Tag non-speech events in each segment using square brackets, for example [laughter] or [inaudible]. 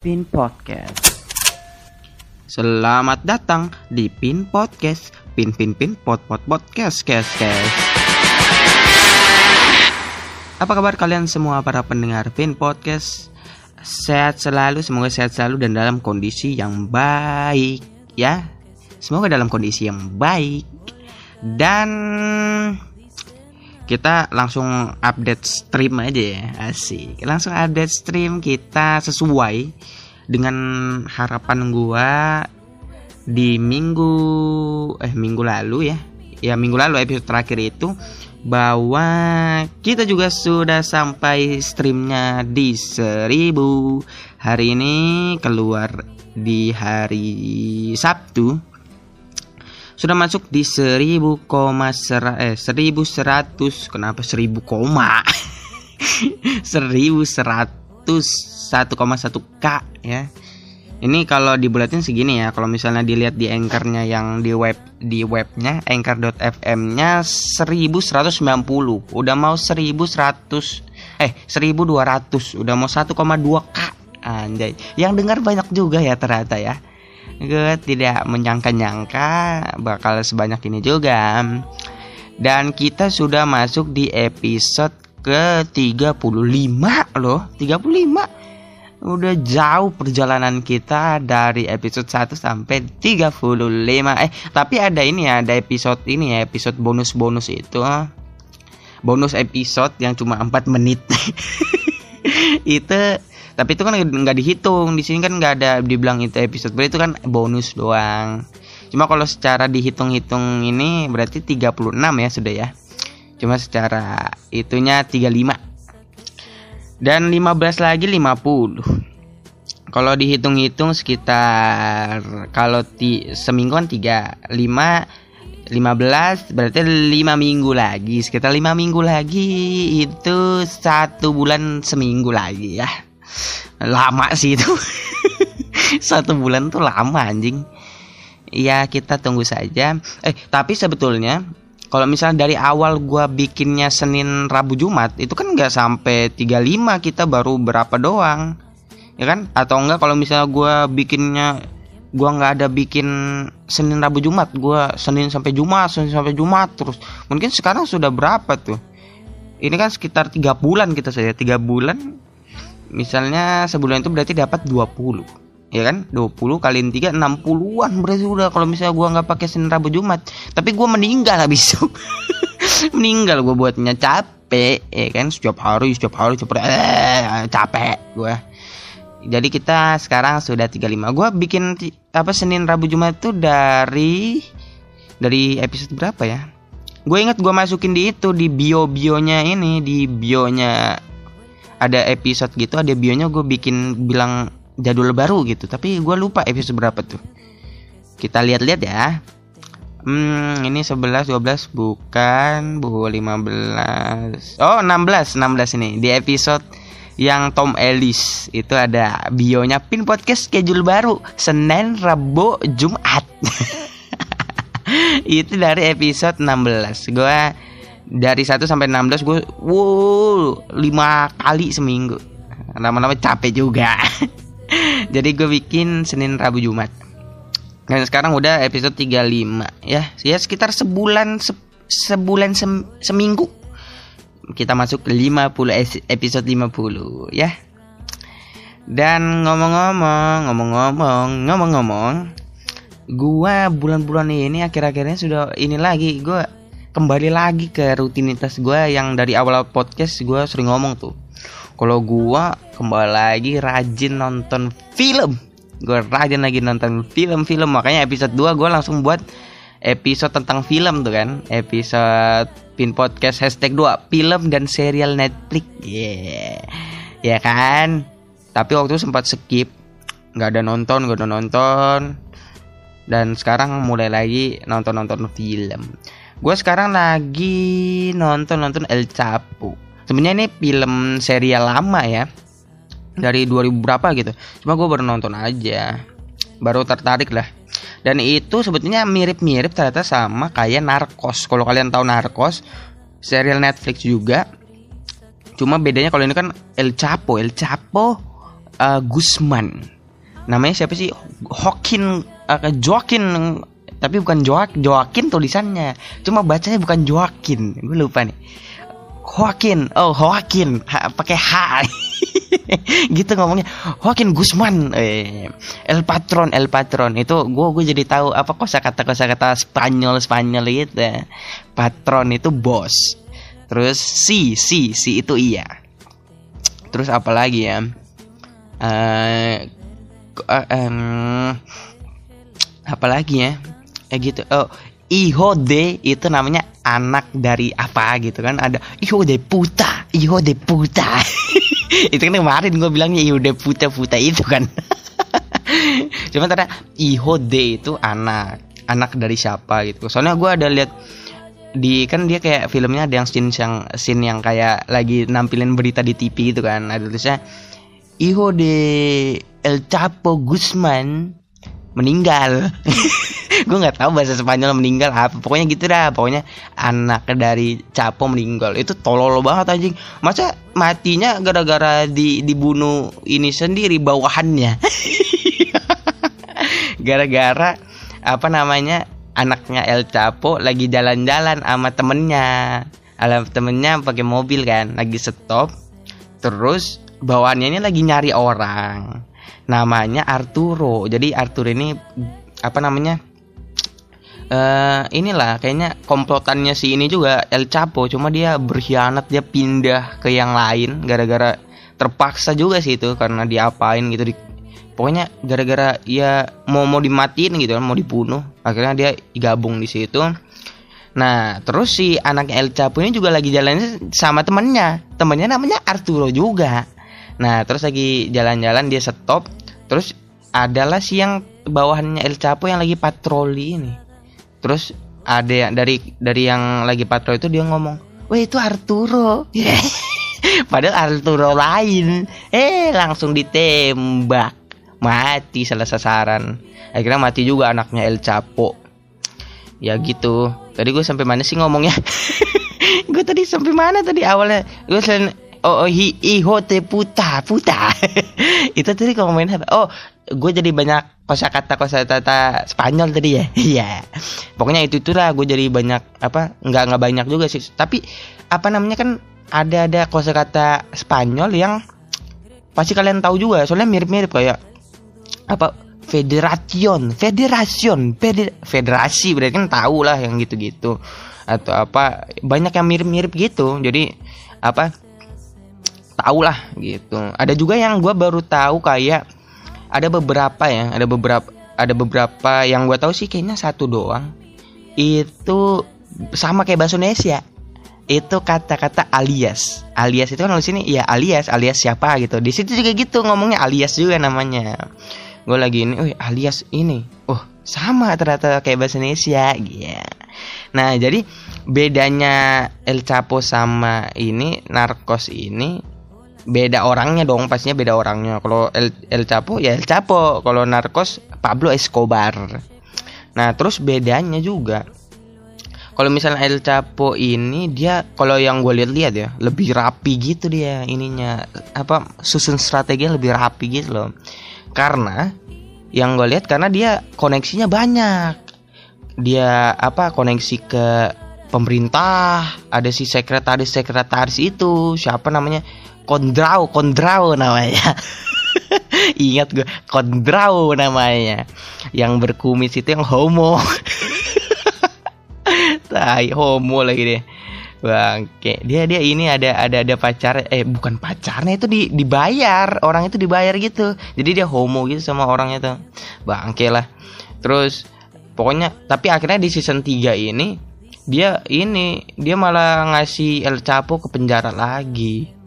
Pin Podcast. Selamat datang di Pin Podcast. Pin pin pin pot pot podcast kes kes. Apa kabar kalian semua para pendengar Pin Podcast? Sehat selalu, semoga sehat selalu dan dalam kondisi yang baik ya. Semoga dalam kondisi yang baik. Dan kita langsung update stream aja ya. Asik. Langsung update stream kita sesuai dengan harapan gua di minggu eh minggu lalu ya. Ya minggu lalu episode terakhir itu bahwa kita juga sudah sampai streamnya di 1000 hari ini keluar di hari Sabtu sudah masuk di 1000, sera, eh 1100 kenapa 1000 koma? [laughs] 1100 1,1 k ya. Ini kalau dibulatin segini ya. Kalau misalnya dilihat di anchornya yang di web di webnya anchor.fm nya 1190 udah mau 1100 eh 1200 udah mau 1,2 k. Anjay. Yang dengar banyak juga ya ternyata ya gue tidak menyangka-nyangka bakal sebanyak ini juga. Dan kita sudah masuk di episode ke 35 loh, 35. Udah jauh perjalanan kita dari episode 1 sampai 35. Eh, tapi ada ini ya, ada episode ini ya, episode bonus-bonus itu. Bonus episode yang cuma 4 menit. [laughs] itu tapi itu kan nggak dihitung. Di sini kan nggak ada dibilang itu episode berarti itu kan bonus doang. Cuma kalau secara dihitung-hitung ini berarti 36 ya sudah ya. Cuma secara itunya 35 dan 15 lagi 50 kalau dihitung-hitung sekitar kalau ti, seminggu kan 3 5 15 berarti 5 minggu lagi. Sekitar 5 minggu lagi itu satu bulan seminggu lagi ya lama sih itu. [laughs] Satu bulan tuh lama anjing. Ya kita tunggu saja. Eh tapi sebetulnya kalau misalnya dari awal gua bikinnya Senin Rabu Jumat itu kan nggak sampai 35 kita baru berapa doang. Ya kan? Atau enggak kalau misalnya gua bikinnya gua nggak ada bikin Senin Rabu Jumat gua Senin sampai Jumat Senin sampai Jumat terus. Mungkin sekarang sudah berapa tuh? Ini kan sekitar tiga bulan kita saja tiga bulan misalnya sebulan itu berarti dapat 20 ya kan? 20 kali 3 60-an berarti udah kalau misalnya gua nggak pakai Senin Rabu Jumat. Tapi gua meninggal habis [laughs] itu meninggal gua buatnya. Capek ya kan? Setiap hari setiap hari setiap hari. Eh, capek gua. Jadi kita sekarang sudah 35 gua bikin apa Senin Rabu Jumat itu dari dari episode berapa ya? Gue ingat gue masukin di itu di bio bionya ini di bionya ada episode gitu ada bionya gue bikin bilang jadul baru gitu tapi gue lupa episode berapa tuh kita lihat-lihat ya Hmm, ini 11 12 bukan, bu 15. Oh, 16, 16 ini di episode yang Tom Ellis itu ada bionya pin podcast schedule baru Senin, Rabu, Jumat. [laughs] itu dari episode 16. Gua dari 1 sampai 16 gue wow 5 kali seminggu. Lama-lama capek juga. [laughs] Jadi gue bikin Senin Rabu Jumat. Dan sekarang udah episode 35 ya. Ya sekitar sebulan se sebulan se seminggu. Kita masuk ke 50 episode 50 ya. Dan ngomong-ngomong ngomong-ngomong ngomong-ngomong gua bulan-bulan ini akhir-akhirnya sudah ini lagi. Gua kembali lagi ke rutinitas gue yang dari awal podcast gue sering ngomong tuh. Kalau gue kembali lagi rajin nonton film. Gue rajin lagi nonton film-film. Makanya episode 2 gue langsung buat episode tentang film tuh kan. Episode pin podcast hashtag 2 film dan serial Netflix. Yeah. Ya kan? Tapi waktu itu sempat skip. Nggak ada nonton gak ada nonton. Dan sekarang mulai lagi nonton nonton film gue sekarang lagi nonton nonton El Chapo. Sebenarnya ini film serial lama ya. Dari 2000 berapa gitu. Cuma gue baru nonton aja. Baru tertarik lah. Dan itu sebetulnya mirip-mirip ternyata sama kayak Narcos. Kalau kalian tahu Narcos serial Netflix juga. Cuma bedanya kalau ini kan El Chapo. El Chapo uh, Guzman. Namanya siapa sih? Hokin uh, Joaquin tapi bukan Joak Joaquin tulisannya. Cuma bacanya bukan Joaquin. Gue lupa nih. Joaquin. Oh Joaquin. Pakai H. [laughs] Gitu ngomongnya. Joaquin Guzman. Eh, El Patron El Patron. Itu gue gue jadi tahu apa kosakata kosakata Spanyol Spanyol gitu. Patron itu bos. Terus si si si itu iya. Terus apa lagi ya? Uh, uh, um, apa lagi ya kayak gitu. Oh Iho de itu namanya anak dari apa gitu kan. Ada Iho de puta Iho de puta. [laughs] Itu kan kemarin gue bilangnya Iho de puta puta itu kan. [laughs] Cuma ternyata Iho de itu anak anak dari siapa gitu. Soalnya gue ada lihat di kan dia kayak filmnya ada yang scene yang scene yang kayak lagi nampilin berita di TV gitu kan. Ada tulisnya Iho de El Chapo Guzman meninggal. [laughs] Gue nggak tahu bahasa Spanyol meninggal apa. Pokoknya gitu dah. Pokoknya anak dari Capo meninggal. Itu tolol banget anjing. Masa matinya gara-gara di dibunuh ini sendiri bawahannya? [laughs] Gara-gara apa namanya anaknya El Capo lagi jalan-jalan sama temennya. Alam temennya pakai mobil kan lagi stop. Terus bawaannya ini lagi nyari orang namanya Arturo. Jadi Arturo ini apa namanya uh, inilah kayaknya komplotannya si ini juga El Chapo. Cuma dia berkhianat dia pindah ke yang lain gara-gara terpaksa juga sih itu karena diapain gitu. Di pokoknya gara-gara ya mau mau dimatiin gitu mau dibunuh. Akhirnya dia gabung di situ. Nah terus si anak El Chapo ini juga lagi jalan sama temennya. Temennya namanya Arturo juga. Nah terus lagi jalan-jalan dia stop terus adalah si yang bawahannya El Chapo yang lagi patroli ini. Terus ada yang dari dari yang lagi patroli itu dia ngomong wah itu Arturo. [laughs] Padahal Arturo lain. Eh langsung ditembak. Mati salah sasaran. Akhirnya mati juga anaknya El Chapo. Ya gitu. Tadi gue sampai mana sih ngomongnya? [laughs] Gue tadi sampai mana tadi? Awalnya gue oh, oh hi, hijo te puta puta. [laughs] Itu tadi kalau main apa oh gue jadi banyak kosakata kosakata Spanyol tadi ya? [laughs] Iya. Pokoknya itu itulah gue jadi banyak apa nggak nggak banyak juga sih. Tapi apa namanya kan ada ada kosakata Spanyol yang pasti kalian tahu juga. Soalnya mirip-mirip kayak apa federation federation feder, federasi berarti kan tahu lah yang gitu-gitu. Atau apa banyak yang mirip-mirip gitu. Jadi apa tahu lah gitu. Ada juga yang gue baru tahu kayak ada beberapa ya ada beberapa ada beberapa yang gue tahu sih kayaknya satu doang. Itu sama kayak bahasa Indonesia. Itu kata-kata alias. Alias itu kan di sini ya alias alias siapa gitu. Di situ juga gitu ngomongnya alias juga namanya. Gue lagi ini oh alias ini. Oh sama ternyata kayak bahasa Indonesia yeah. nah jadi bedanya El Chapo sama ini narkos ini beda orangnya dong pastinya beda orangnya. Kalau El, El Chapo ya El Chapo. Kalau narkos Pablo Escobar. Nah terus bedanya juga kalau misalnya El Chapo ini dia kalau yang gue lihat-lihat ya lebih rapi gitu dia ininya. Apa susun strategi lebih rapi gitu loh. Karena yang gue lihat karena dia koneksinya banyak. Dia apa koneksi ke pemerintah ada si sekretaris sekretaris itu siapa namanya Kondrau, Kondrau namanya. [laughs] Ingat gue, Kondrau namanya. Yang berkumis itu yang homo. [laughs] Tai homo lagi deh. Bangke. Dia dia ini ada ada ada pacar eh bukan pacarnya itu di, dibayar. Orang itu dibayar gitu. Jadi dia homo gitu sama orangnya tuh. Bangke lah. Terus pokoknya tapi akhirnya di season 3 ini dia ini dia malah ngasih El Chapo ke penjara lagi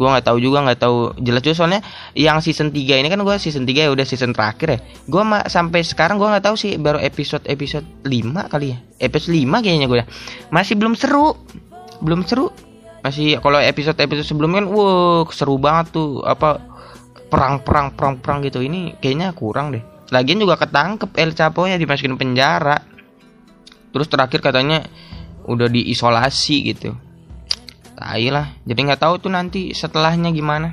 gue nggak tahu juga nggak tahu jelas juga. Soalnya yang season 3 ini kan gue season 3 ya udah season terakhir ya. Gue sampai sekarang gue nggak tahu sih baru episode episode 5 kali ya. Episode 5 kayaknya gue ya. Masih belum seru. Belum seru. Masih kalau episode episode sebelumnya kan wow seru banget tuh. Apa perang perang perang perang gitu. Ini kayaknya kurang deh. Lagian juga ketangkep El Chapo nya dimasukin penjara. Terus terakhir katanya udah diisolasi gitu tai lah. Jadi nggak tahu tuh nanti setelahnya gimana.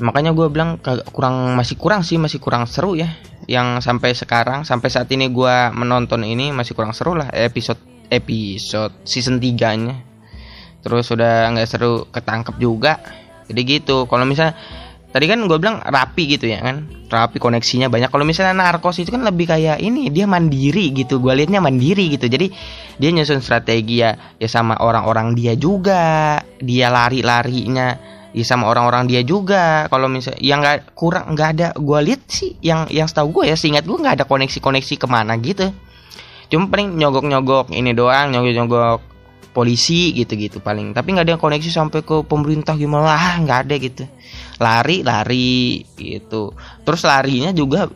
Makanya gue bilang kurang masih kurang sih masih kurang seru ya. Yang sampai sekarang sampai saat ini gue menonton ini masih kurang seru lah episode episode season 3 nya terus udah nggak seru ketangkep juga. Jadi gitu. Kalau misalnya tadi kan gue bilang rapi gitu ya kan. Rapi koneksinya banyak. Kalau misalnya narkos itu kan lebih kayak ini dia mandiri gitu. Gue liatnya mandiri gitu. Jadi dia nyusun strategi ya ya sama orang-orang dia juga. Dia lari-larinya ya sama orang-orang dia juga. Kalau misalnya yang nggak kurang nggak ada. Gue lihat sih yang yang setahu gue ya seingat gue nggak ada koneksi-koneksi ke mana gitu. Cuma paling nyogok-nyogok ini doang nyogok-nyogok polisi gitu-gitu paling. Tapi nggak ada koneksi sampai ke pemerintah gimana. Ah nggak ada gitu lari lari gitu. Terus larinya juga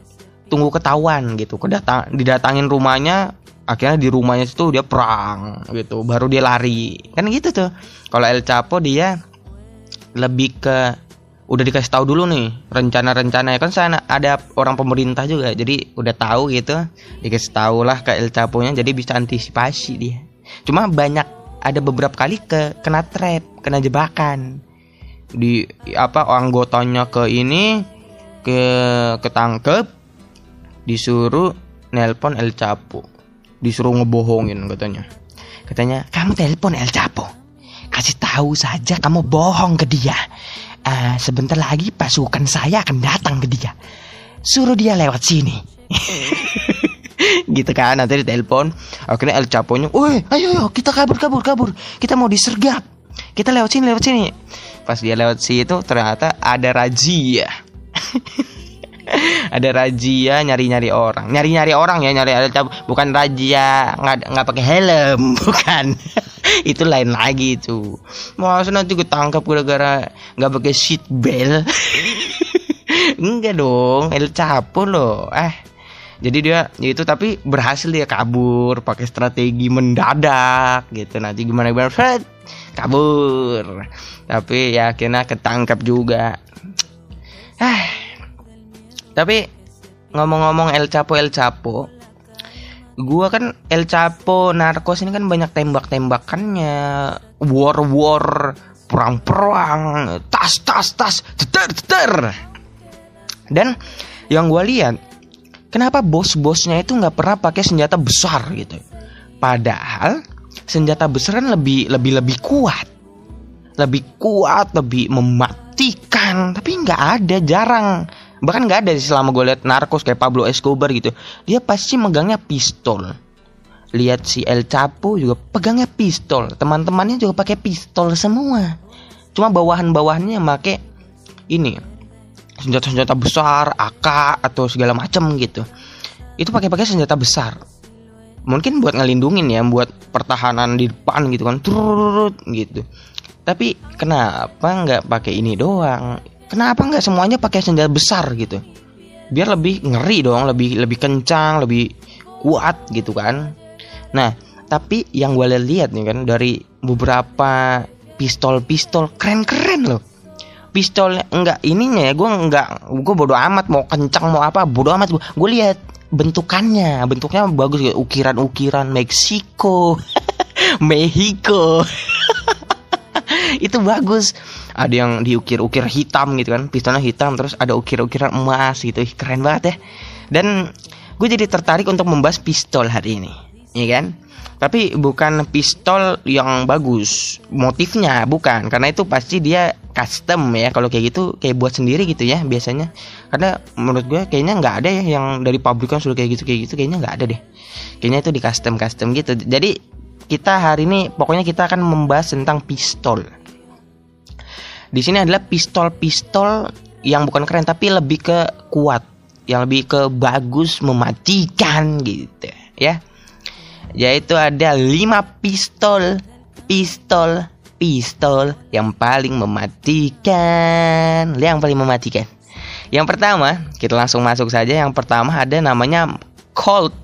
tunggu ketahuan gitu. Kedatang didatangin rumahnya akhirnya di rumahnya itu dia perang gitu. Baru dia lari. Kan gitu tuh. Kalau El Chapo dia lebih ke udah dikasih tahu dulu nih rencana-rencana ya kan sana ada orang pemerintah juga jadi udah tahu gitu. Dikasih tahu lah ke El Chapo nya jadi bisa antisipasi dia. Cuma banyak ada beberapa kali ke kena trap kena jebakan di apa anggotanya ke ini ke ketangkep disuruh nelpon El Chapo disuruh ngebohongin katanya katanya kamu telepon El Chapo kasih tahu saja kamu bohong ke dia. Uh, sebentar lagi pasukan saya akan datang ke dia. Suruh dia lewat sini. [laughs] gitu kan nanti ditelepon akhirnya El Chapo-nya, "Woi, ayo ayo kita kabur kabur kabur. Kita mau disergap. Kita lewat sini lewat sini." Pas dia lewat situ ternyata ada razia. [laughs] ada razia nyari-nyari orang. Nyari-nyari orang ya, nyari Chapo, bukan razia nggak nggak pakai helm, [laughs] bukan. Itu lain lagi itu. Masa nanti ketangkap gara-gara nggak pakai seat belt? [laughs] Enggak dong El Chapo loh. Eh jadi dia itu tapi berhasil dia kabur pakai strategi mendadak gitu. Nanti gimana gimana kabur. Tapi ya akhirnya ketangkap juga. Eh. Tapi ngomong-ngomong El Chapo El Chapo. Gua kan El Chapo narkos ini kan banyak tembak-tembakannya. War-war perang-perang tas tas tas teter teter. Dan yang gua lihat kenapa bos-bosnya itu nggak pernah pakai senjata besar gitu? Padahal senjata besar kan lebih lebih lebih kuat. Lebih kuat lebih mematikan. Tapi nggak ada jarang. Bahkan nggak ada selama gue lihat narkos kayak Pablo Escobar gitu. Dia pasti megangnya pistol. Lihat si El Chapo juga pegangnya pistol. Teman-temannya juga pakai pistol semua. Cuma bawahan-bawahannya make ini. Senjata-senjata besar AK atau segala macam gitu. Itu pakai-pakai senjata besar mungkin buat ngelindungin ya buat pertahanan di depan gitu kan. Turut gitu. Tapi kenapa nggak pakai ini doang? Kenapa nggak semuanya pakai senjata besar gitu? Biar lebih ngeri dong lebih lebih kencang lebih kuat gitu kan. Nah tapi yang gue lihat nih kan dari beberapa pistol-pistol keren-keren loh. Pistol enggak ininya ya gue enggak gue bodo amat mau kencang mau apa bodo amat. Gue gue lihat bentukannya. Bentuknya bagus ya ukiran-ukiran Meksiko [laughs] Mexico. [laughs] Itu bagus. Ada yang diukir-ukir hitam gitu kan pistolnya hitam terus ada ukir-ukiran emas gitu. Keren banget ya. Dan gue jadi tertarik untuk membahas pistol hari ini ya kan? Tapi bukan pistol yang bagus. Motifnya bukan. Karena itu pasti dia custom ya. Kalau kayak gitu kayak buat sendiri gitu ya biasanya. Karena menurut gue kayaknya nggak ada ya yang dari pabrikan sudah kayak gitu kayak gitu kayaknya nggak ada deh. Kayaknya itu di custom custom gitu. Jadi kita hari ini pokoknya kita akan membahas tentang pistol. Di sini adalah pistol-pistol yang bukan keren tapi lebih ke kuat, yang lebih ke bagus mematikan gitu ya. Yaitu ada 5 pistol, pistol, pistol yang paling mematikan. Yang paling mematikan. Yang pertama, kita langsung masuk saja. Yang pertama ada namanya Colt.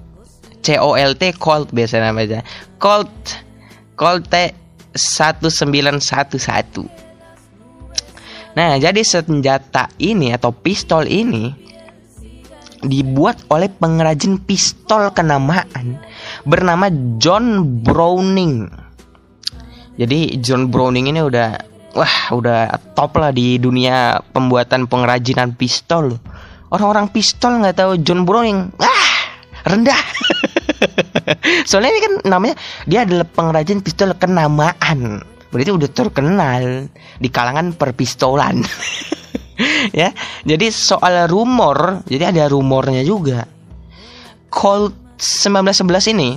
C O L T Colt biasa namanya. Colt Colt T 1911 Nah, jadi senjata ini atau pistol ini dibuat oleh pengrajin pistol kenamaan bernama John Browning. Jadi John Browning ini udah wah udah top lah di dunia pembuatan pengrajinan pistol. Orang-orang pistol nggak tahu John Browning, ah rendah. [laughs] Soalnya ini kan namanya dia adalah pengrajin pistol kenamaan. Berarti udah terkenal di kalangan perpistolan. [laughs] ya. Jadi soal rumor, jadi ada rumornya juga. Colt 1911 ini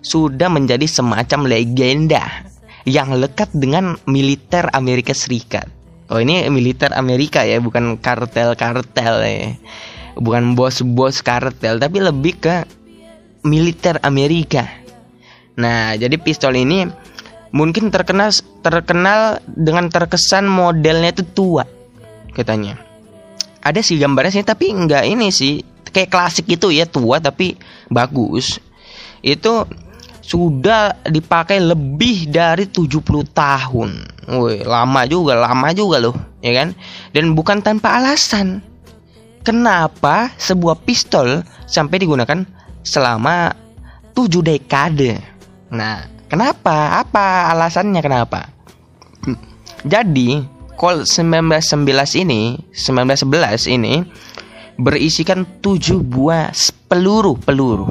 sudah menjadi semacam legenda yang lekat dengan militer Amerika Serikat. Oh ini militer Amerika ya, bukan kartel-kartel ya. Bukan bos-bos kartel, tapi lebih ke militer Amerika. Nah, jadi pistol ini mungkin terkenal terkenal dengan terkesan modelnya itu tua katanya. Ada sih gambarnya sih tapi enggak ini sih kayak klasik itu ya tua tapi bagus. Itu sudah dipakai lebih dari 70 tahun. Woi, lama juga, lama juga loh, ya kan? Dan bukan tanpa alasan. Kenapa sebuah pistol sampai digunakan selama 7 dekade? Nah, kenapa? Apa alasannya kenapa? Jadi, Colt 1911 ini, 1911 ini berisikan 7 buah peluru-peluru.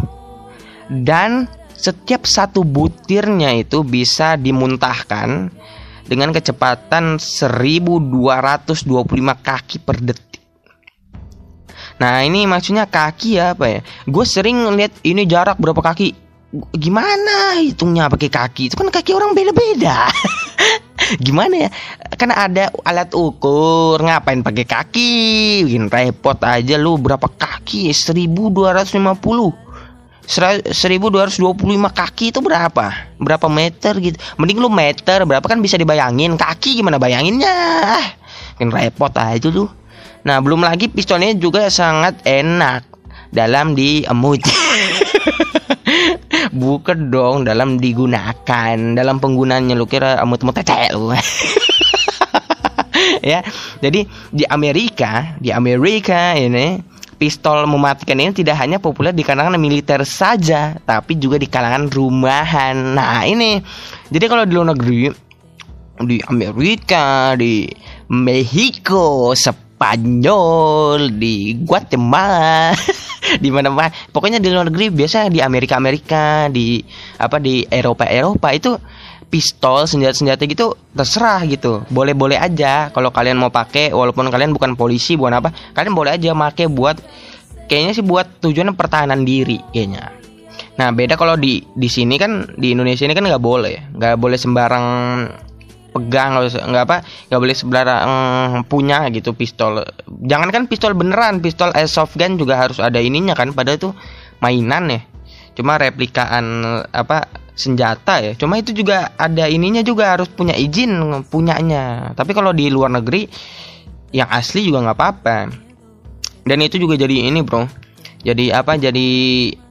Dan setiap satu butirnya itu bisa dimuntahkan dengan kecepatan 1225 kaki per detik. Nah ini maksudnya kaki ya apa ya? Gue sering lihat ini jarak berapa kaki. Gimana hitungnya pakai kaki? Itu kan kaki orang beda-beda. [laughs] Gimana ya? Karena ada alat ukur. Ngapain pakai kaki? Bikin repot aja lu berapa kaki? 1250 1225 kaki itu berapa? Berapa meter gitu? Mending lu meter berapa kan bisa dibayangin. Kaki gimana bayanginnya? Kan repot aja tuh. Nah, belum lagi pistolnya juga sangat enak dalam diemut. [laughs] Bukan dong dalam digunakan, dalam penggunaannya lu kira emut-emut tete lu. [laughs] ya. Jadi di Amerika, di Amerika ini pistol mematikan ini tidak hanya populer di kalangan militer saja, tapi juga di kalangan rumahan. Nah, ini. Jadi kalau di luar negeri di Amerika, di Mexico, Spanyol, di Guatemala, [laughs] di mana-mana. Pokoknya di luar negeri biasa di Amerika Amerika, di apa di Eropa Eropa itu pistol senjata-senjata gitu terserah gitu. Boleh-boleh aja kalau kalian mau pakai walaupun kalian bukan polisi bukan apa kalian boleh aja pakai buat kayaknya sih buat tujuan pertahanan diri kayaknya. Nah beda kalau di di sini kan di Indonesia ini kan nggak boleh. Nggak boleh sembarang pegang nggak apa nggak boleh sembarang punya gitu pistol. Jangan kan pistol beneran pistol airsoft gun juga harus ada ininya kan padahal itu mainan ya. Cuma replikaan apa senjata ya. Cuma itu juga ada ininya juga harus punya izin punyanya. Tapi kalau di luar negeri yang asli juga nggak apa-apa. Dan itu juga jadi ini bro. Jadi apa jadi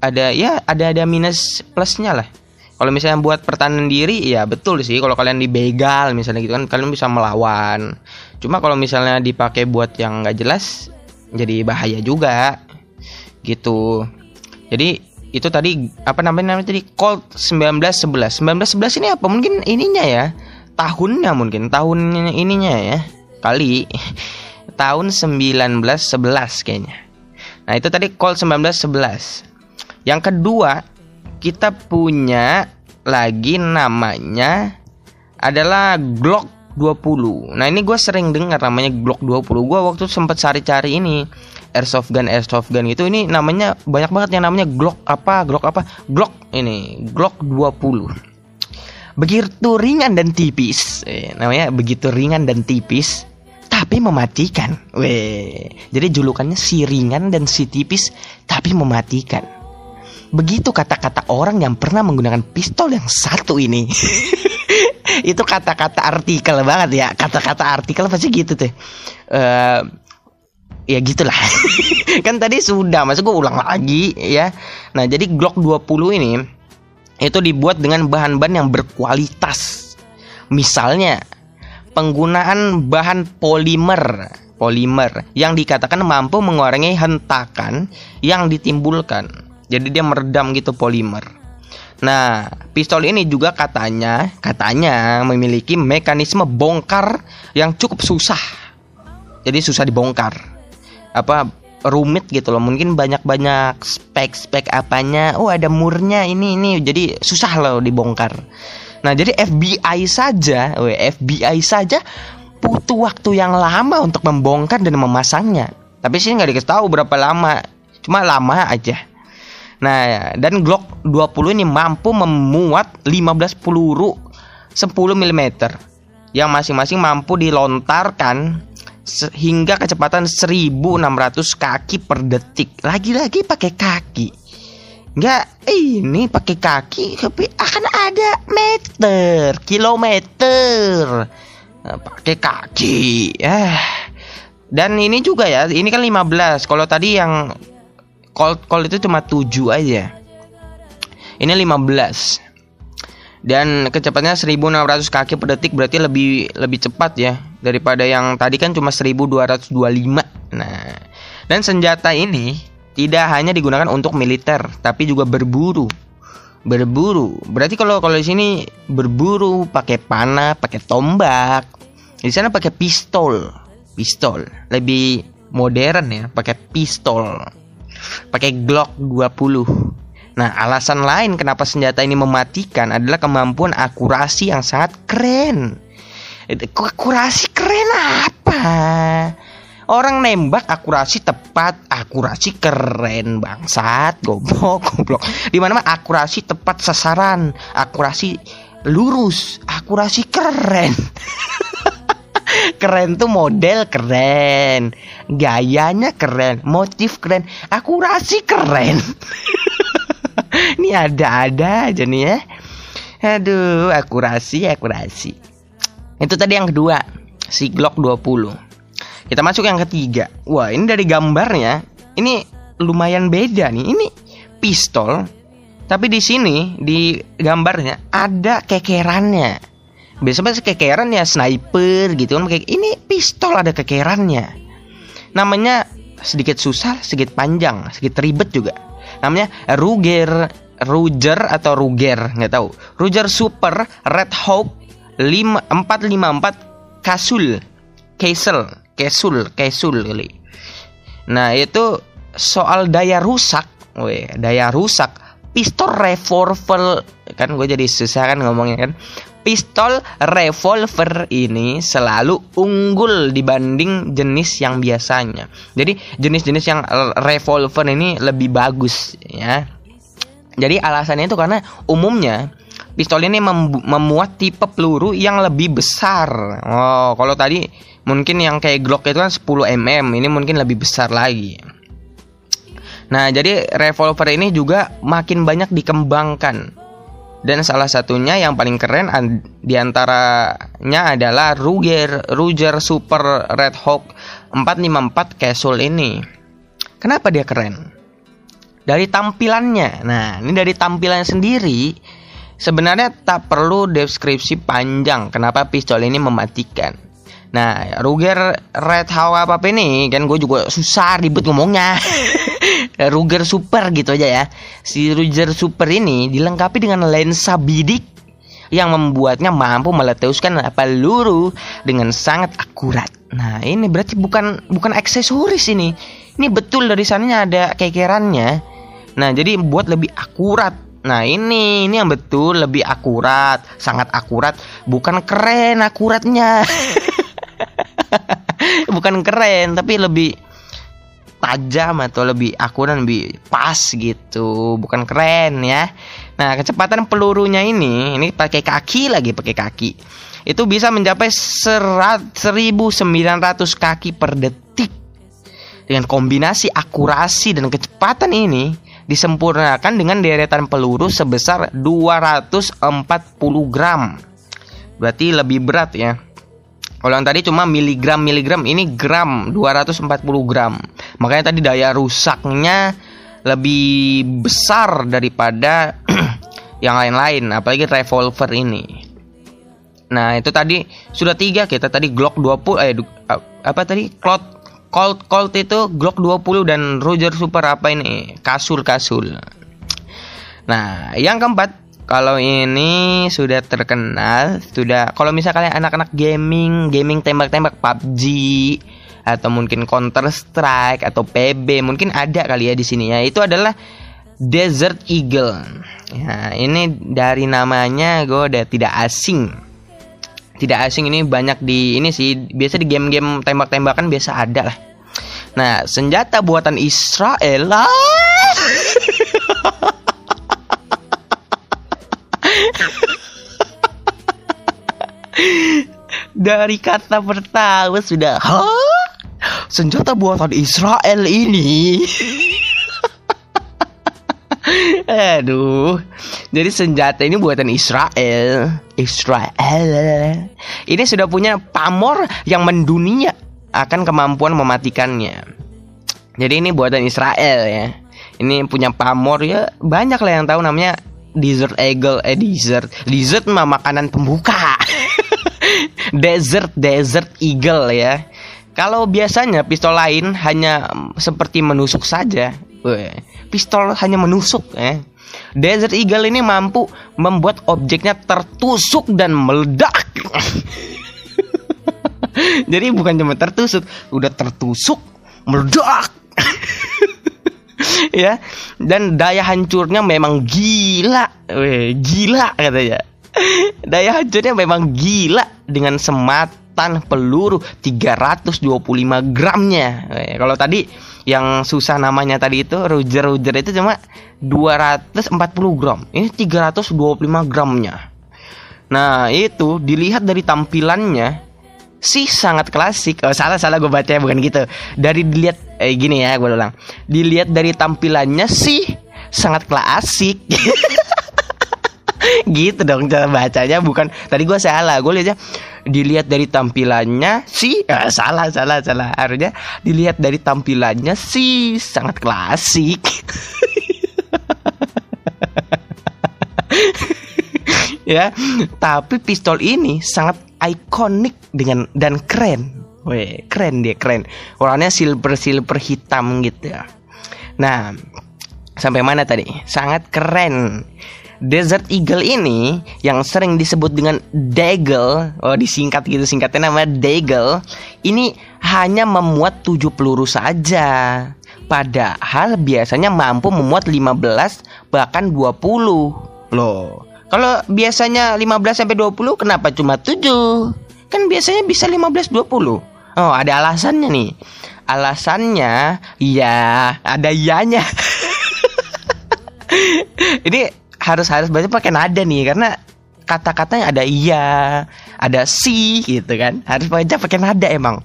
ada ya ada ada minus plusnya lah kalau misalnya buat pertahanan diri ya betul sih. Kalau kalian dibegal misalnya gitu kan kalian bisa melawan. Cuma kalau misalnya dipakai buat yang nggak jelas jadi bahaya juga. Gitu. Jadi itu tadi apa namanya namanya tadi? Colt 1911 1911 ini apa? Mungkin ininya ya. Tahunnya mungkin. Tahunnya ininya ya. Kali. [laughs] Tahun 1911 kayaknya. Nah itu tadi Colt 1911 yang kedua kita punya lagi namanya adalah Glock 20 nah ini gue sering dengar namanya Glock 20 gue waktu sempat cari-cari ini airsoft gun airsoft gun gitu ini namanya banyak banget yang namanya Glock apa Glock apa Glock ini Glock 20 begitu ringan dan tipis. Eh, namanya begitu ringan dan tipis tapi mematikan. Weh jadi julukannya si ringan dan si tipis tapi mematikan begitu kata-kata orang yang pernah menggunakan pistol yang satu ini. [laughs] Itu kata-kata artikel banget ya. Kata-kata artikel pasti gitu tuh. Uh, ya gitulah. [laughs] Kan tadi sudah masuk gue ulang lagi ya. Nah jadi Glock 20 ini itu dibuat dengan bahan-bahan yang berkualitas. Misalnya penggunaan bahan polimer. Polimer yang dikatakan mampu mengurangi hentakan yang ditimbulkan jadi dia meredam gitu polimer Nah, pistol ini juga katanya katanya memiliki mekanisme bongkar yang cukup susah. Jadi susah dibongkar. Apa rumit gitu loh. Mungkin banyak-banyak spek-spek apanya. Oh, ada murnya ini ini. Jadi susah loh dibongkar. Nah, jadi FBI saja, we, FBI saja butuh waktu yang lama untuk membongkar dan memasangnya. Tapi sih nggak dikasih tahu berapa lama. Cuma lama aja. Nah, dan Glock 20 ini mampu memuat 15 peluru 10 mm yang masing-masing mampu dilontarkan hingga kecepatan 1600 kaki per detik. Lagi-lagi pakai kaki. Enggak, ini pakai kaki tapi akan ada meter, kilometer. Nah, pakai kaki. Eh. Dan ini juga ya, ini kan 15. Kalau tadi yang Cold Cold itu cuma 7 aja. Ini 15. Dan kecepatannya 1600 kaki per detik berarti lebih lebih cepat ya daripada yang tadi kan cuma 1225. Nah, dan senjata ini tidak hanya digunakan untuk militer tapi juga berburu. Berburu. Berarti kalau kalau di sini berburu pakai panah, pakai tombak. Di sana pakai pistol. Pistol. Lebih modern ya, pakai pistol pakai Glock 20. Nah, alasan lain kenapa senjata ini mematikan adalah kemampuan akurasi yang sangat keren. Akurasi keren apa? Orang nembak akurasi tepat, akurasi keren bangsat, goblok, [laughs] goblok. Di mana akurasi tepat sasaran, akurasi lurus, akurasi keren. [laughs] keren tuh model keren. Gayanya keren motif keren akurasi keren. [laughs] Ini ada-ada aja nih ya. Aduh akurasi akurasi. Itu tadi yang kedua si Glock 20 kita masuk yang ketiga. Wah ini dari gambarnya ini lumayan beda nih. Ini pistol tapi di sini di gambarnya ada kekerannya biasanya kekeran ya sniper gitu kan. Kayak ini pistol ada kekerannya. Namanya sedikit susah sedikit panjang sedikit ribet juga. Namanya Ruger Ruger atau Ruger nggak tahu. Ruger Super Red Hawk 454 Kasul Kasul Kasul Kasul kali. Nah itu soal daya rusak. Weh, daya rusak. Pistol revolver. Kan gue jadi susah kan ngomongnya kan pistol revolver ini selalu unggul dibanding jenis yang biasanya. Jadi jenis-jenis yang revolver ini lebih bagus ya. Jadi alasannya itu karena umumnya pistol ini mem memuat tipe peluru yang lebih besar. Oh, kalau tadi mungkin yang kayak Glock itu kan 10 mm, ini mungkin lebih besar lagi. Nah, jadi revolver ini juga makin banyak dikembangkan dan salah satunya yang paling keren di antaranya adalah Ruger Ruger Super Red Hawk 454 Casual ini. Kenapa dia keren? Dari tampilannya. Nah, ini dari tampilannya sendiri sebenarnya tak perlu deskripsi panjang kenapa pistol ini mematikan. Nah, Ruger Red Hawk apa, apa ini kan gue juga susah ribet ngomongnya. [laughs] Ruger Super gitu aja ya. Si Ruger Super ini dilengkapi dengan lensa bidik yang membuatnya mampu meletuskan peluru dengan sangat akurat. Nah, ini berarti bukan bukan aksesoris ini. Ini betul dari sananya ada kekerannya. Nah, jadi buat lebih akurat. Nah, ini ini yang betul lebih akurat, sangat akurat, bukan keren akuratnya. [laughs] bukan keren, tapi lebih tajam atau lebih akurat lebih pas gitu. Bukan keren ya. Nah kecepatan pelurunya ini ini pakai kaki lagi pakai kaki. Itu bisa mencapai serat 1900 kaki per detik. Dengan kombinasi akurasi dan kecepatan ini disempurnakan dengan deretan peluru sebesar 240 gram. Berarti lebih berat ya kalau yang tadi cuma miligram miligram ini gram 240 gram. Makanya tadi daya rusaknya lebih besar daripada [clears throat] yang lain-lain, apalagi revolver ini. Nah itu tadi sudah tiga kita tadi Glock 20 eh apa tadi Colt Colt Colt itu Glock 20 dan Roger Super apa ini kasul kasul. Nah yang keempat Kalau ini sudah terkenal, sudah kalau misalnya anak-anak gaming, gaming tembak-tembak PUBG atau mungkin Counter Strike atau PB, mungkin ada kali ya di sini ya. Itu adalah Desert Eagle. Ya, ini dari namanya gue udah tidak asing. Tidak asing ini banyak di ini sih biasa di game-game tembak-tembakan biasa ada lah. Nah, senjata buatan Israel lah. [laughs] Dari kata pertama sudah, Hah? Senjata buatan Israel ini. [laughs] Aduh. Jadi senjata ini buatan Israel. Israel. Ini sudah punya pamor yang mendunia akan kemampuan mematikannya. Jadi ini buatan Israel ya. Ini punya pamor ya banyak lah yang tahu namanya Desert Eagle eh desert desert mah makanan pembuka [laughs] [laughs] desert desert eagle ya kalau biasanya pistol lain hanya seperti menusuk saja pistol hanya menusuk ya Desert Eagle ini mampu membuat objeknya tertusuk dan meledak. [laughs] Jadi bukan cuma tertusuk, udah tertusuk, meledak. [laughs] ya, dan daya hancurnya memang gila, Weh, gila katanya. Daya hancurnya memang gila dengan sematan peluru 325 gramnya. Weh, kalau tadi yang susah namanya tadi itu Roger Roger itu cuma 240 gram. Ini 325 gramnya. Nah, itu dilihat dari tampilannya sih sangat klasik. Oh, salah salah gue baca bukan gitu. Dari dilihat eh gini ya, gue ulang. Dilihat dari tampilannya sih sangat klasik. [laughs] gitu dong cara bacanya bukan. Tadi gue salah gue lihatnya dilihat dari tampilannya sih eh, salah salah salah. Harusnya dilihat dari tampilannya sih sangat klasik. [laughs] Ya tapi pistol ini sangat ikonik dengan dan keren. Weh, keren dia keren. Warnanya silver silver hitam gitu ya. Nah sampai mana tadi? Sangat keren Desert Eagle ini yang sering disebut dengan Deagle, oh disingkat gitu singkatnya nama Deagle, ini hanya memuat 7 peluru saja. Padahal biasanya mampu memuat 15 bahkan 20. Loh, kalau biasanya 15 sampai 20 kenapa cuma 7? Kan biasanya bisa 15 20. Oh, ada alasannya nih. Alasannya ya ada ianya. [laughs] ini harus harus baca pakai nada nih karena kata-katanya ada iya, ada si gitu kan. Harus baca pakai nada emang.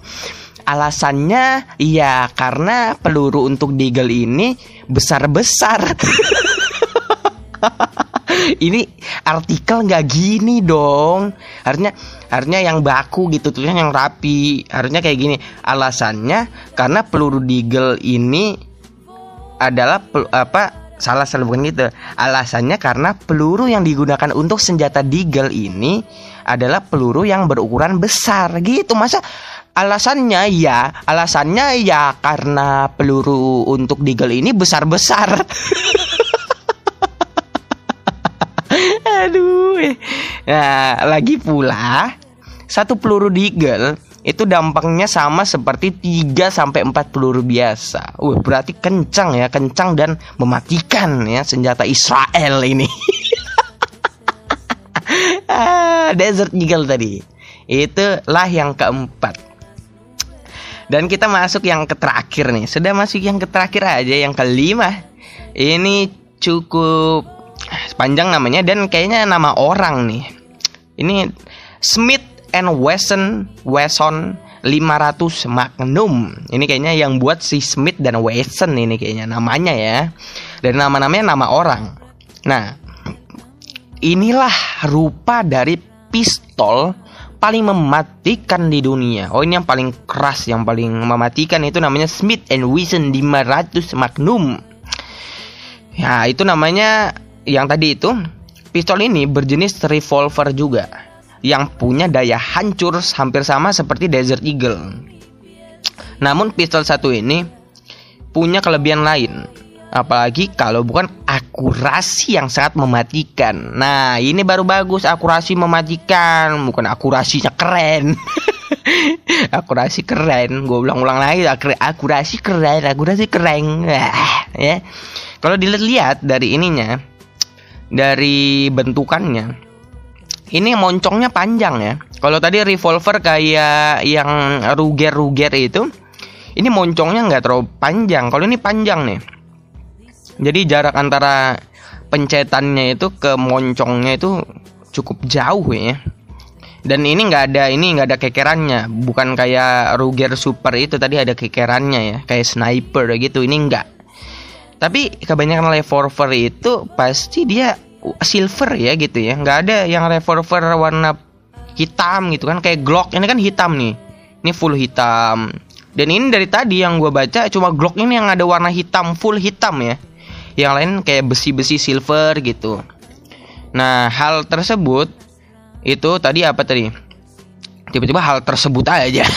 Alasannya iya karena peluru untuk Deagle ini besar-besar. [laughs] ini artikel nggak gini dong harusnya harusnya yang baku gitu tuh yang rapi harusnya kayak gini alasannya karena peluru Deagle ini adalah apa salah salah bukan gitu. Alasannya karena peluru yang digunakan untuk senjata Deagle ini adalah peluru yang berukuran besar gitu. Masa alasannya ya, alasannya ya karena peluru untuk Deagle ini besar-besar. [laughs] Aduh. Nah, lagi pula satu peluru Deagle itu dampaknya sama seperti 3 sampai 4 peluru biasa. Uh, berarti kencang ya, kencang dan mematikan ya senjata Israel ini. [laughs] ah, Desert Eagle tadi. Itulah yang keempat. Dan kita masuk yang ke terakhir nih. Sudah masuk yang ke terakhir aja yang kelima. Ini cukup panjang namanya dan kayaknya nama orang nih. Ini Smith and Wesson Wesson 500 Magnum. Ini kayaknya yang buat si Smith dan Wesson ini kayaknya namanya ya. Dan nama-namanya nama orang. Nah, inilah rupa dari pistol paling mematikan di dunia. Oh, ini yang paling keras, yang paling mematikan itu namanya Smith and Wesson 500 Magnum. Ya, itu namanya yang tadi itu pistol ini berjenis revolver juga yang punya daya hancur hampir sama seperti Desert Eagle. Namun pistol satu ini punya kelebihan lain, apalagi kalau bukan akurasi yang sangat mematikan. Nah, ini baru bagus akurasi mematikan, bukan akurasinya keren. [laughs] akurasi keren, gue ulang-ulang lagi akurasi keren, akurasi keren. ya. Kalau dilihat dari ininya, dari bentukannya, ini moncongnya panjang ya. Kalau tadi revolver kayak yang ruger-ruger itu, ini moncongnya nggak terlalu panjang. Kalau ini panjang nih. Jadi jarak antara pencetannya itu ke moncongnya itu cukup jauh ya. Dan ini nggak ada ini nggak ada kekerannya, bukan kayak Ruger Super itu tadi ada kekerannya ya, kayak sniper gitu. Ini enggak. Tapi kebanyakan revolver itu pasti dia silver ya gitu ya, nggak ada yang revolver warna hitam gitu kan kayak Glock ini kan hitam nih. Ini full hitam. Dan ini dari tadi yang gue baca cuma Glock ini yang ada warna hitam full hitam ya yang lain kayak besi-besi silver gitu. Nah, hal tersebut itu tadi apa tadi? Tiba-tiba hal tersebut aja.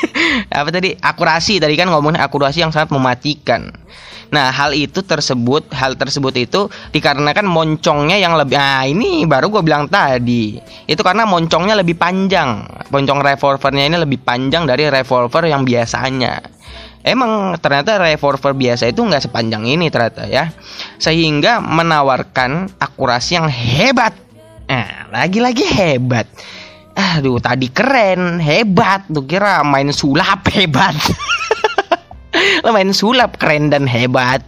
[laughs] apa tadi? Akurasi tadi kan ngomongin akurasi yang sangat mematikan. Nah, hal itu tersebut, hal tersebut itu dikarenakan moncongnya yang lebih Nah, ini baru gue bilang tadi. Itu karena moncongnya lebih panjang. Moncong revolvernya ini lebih panjang dari revolver yang biasanya. Emang ternyata revolver biasa itu nggak sepanjang ini ternyata ya. Sehingga menawarkan akurasi yang hebat. Nah, lagi-lagi hebat. Aduh, tadi keren, hebat. Tuh kira main sulap [laughs] hebat. [laughs] Lo main sulap keren dan hebat.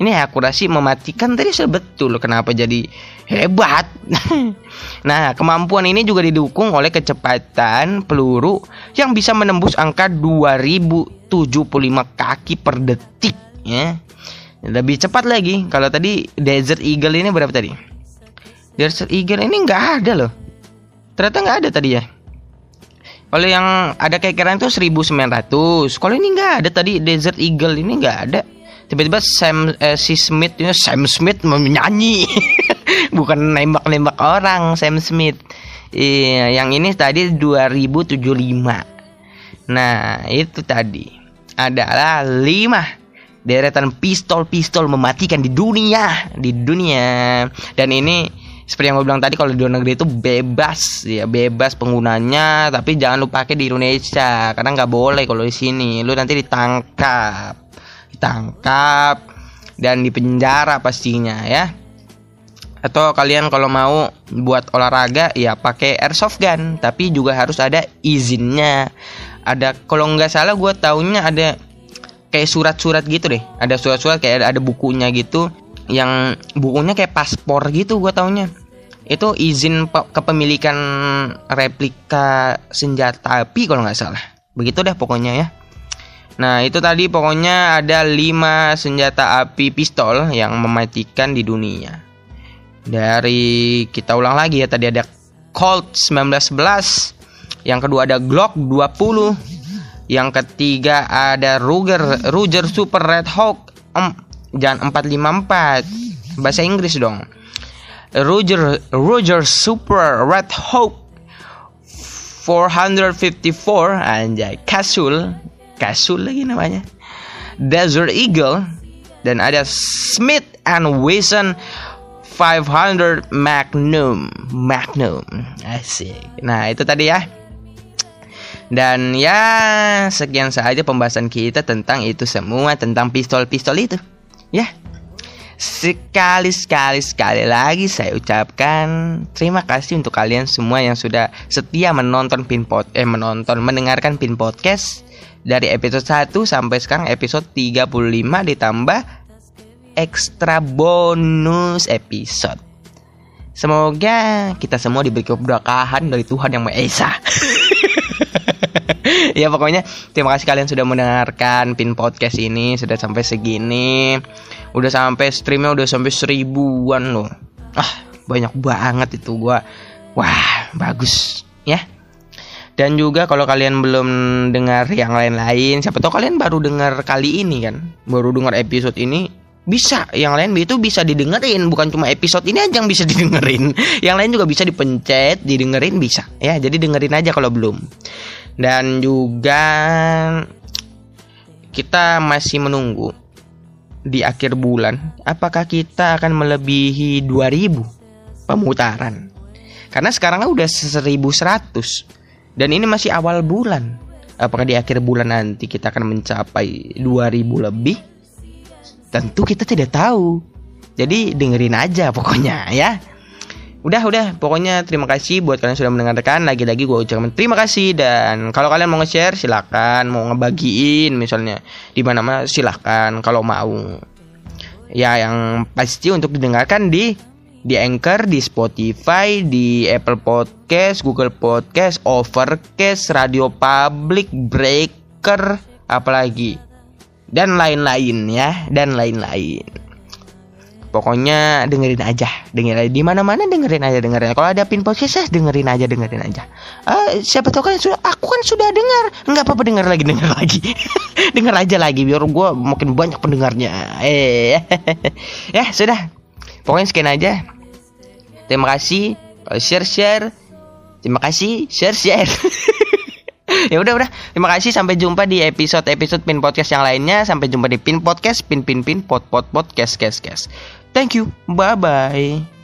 Ini akurasi mematikan tadi sebetul kenapa jadi hebat. [laughs] nah, kemampuan ini juga didukung oleh kecepatan peluru yang bisa menembus angka 2075 kaki per detik ya. Lebih cepat lagi. Kalau tadi Desert Eagle ini berapa tadi? Desert Eagle ini nggak ada loh. Ternyata nggak ada tadi ya. Kalau yang ada kekeran itu 1900. Kalau ini nggak ada tadi Desert Eagle ini nggak ada. Tiba-tiba Sam eh, si Smith ini Sam Smith menyanyi. [laughs] bukan nembak-nembak orang Sam Smith iya yang ini tadi 2075 nah itu tadi adalah 5 deretan pistol-pistol mematikan di dunia di dunia dan ini seperti yang gue bilang tadi kalau di luar negeri itu bebas ya bebas penggunanya tapi jangan lupa pakai di Indonesia karena nggak boleh kalau di sini. Lu nanti ditangkap ditangkap dan dipenjara pastinya ya. Atau kalian kalau mau buat olahraga ya pakai airsoft gun tapi juga harus ada izinnya. Ada kalau nggak salah gue taunya ada kayak surat-surat gitu deh. Ada surat-surat kayak ada, ada bukunya gitu yang bukunya kayak paspor gitu gue taunya itu izin kepemilikan replika senjata api kalau nggak salah. Begitu deh pokoknya ya. Nah itu tadi pokoknya ada 5 senjata api pistol yang mematikan di dunia. Dari kita ulang lagi ya tadi ada Colt 1911 yang kedua ada Glock 20 yang ketiga ada Ruger Ruger Super Red Hawk um, jangan 454 bahasa Inggris dong Ruger Ruger Super Red Hawk 454 anjay Kasul Kasul lagi namanya Desert Eagle dan ada Smith and Wesson 500 Magnum Magnum asik. Nah itu tadi ya. Dan ya sekian saja pembahasan kita tentang itu semua tentang pistol-pistol itu. Ya sekali sekali sekali lagi saya ucapkan terima kasih untuk kalian semua yang sudah setia menonton pin pod eh menonton mendengarkan pin podcast dari episode 1 sampai sekarang episode 35 ditambah ekstra bonus episode. Semoga kita semua diberi keberkahan dari Tuhan yang Maha Esa. [laughs] [laughs] ya pokoknya terima kasih kalian sudah mendengarkan pin podcast ini. Sudah sampai segini. Udah sampai streamnya udah sampai seribuan loh. Ah banyak banget itu gua. Wah bagus ya. Dan juga kalau kalian belum dengar yang lain-lain siapa tahu kalian baru dengar kali ini kan? Baru dengar episode ini bisa yang lain itu bisa didengerin bukan cuma episode ini aja yang bisa [laughs] didengerin yang lain juga bisa dipencet didengerin bisa ya jadi dengerin aja kalau belum dan juga kita masih menunggu di akhir bulan, apakah kita akan melebihi 2000 pemutaran? Karena sekarang udah 1100 dan ini masih awal bulan. Apakah di akhir bulan nanti kita akan mencapai 2000 lebih? Tentu kita tidak tahu. Jadi dengerin aja pokoknya ya. Udah udah. Pokoknya terima kasih buat kalian sudah mendengarkan. Lagi-lagi gue ucapkan terima kasih. Dan kalau kalian mau nge-share silahkan mau ngebagiin misalnya. Di mana mana silahkan kalau mau. Ya yang pasti untuk didengarkan di di Anchor, di Spotify, di Apple Podcast, Google Podcast, Overcast, Radio Public, Breaker, apalagi dan lain-lain ya dan lain-lain. Pokoknya dengerin aja, dengerin aja di mana-mana dengerin aja dengerin. Kalau ada pin ya dengerin aja dengerin aja. Uh, siapa tahu kan sudah aku kan sudah dengar, nggak apa-apa denger lagi denger [laughs] lagi, denger aja lagi biar gue makin banyak pendengarnya. Eh, [laughs] ya sudah, pokoknya sekian aja. Terima kasih, share share. Terima kasih, share share. [laughs] [laughs] ya udah udah. Terima kasih. Sampai jumpa di episode episode pin podcast yang lainnya. Sampai jumpa di pin podcast. Pin pin pin pot pot podcast kes Thank you. Bye bye.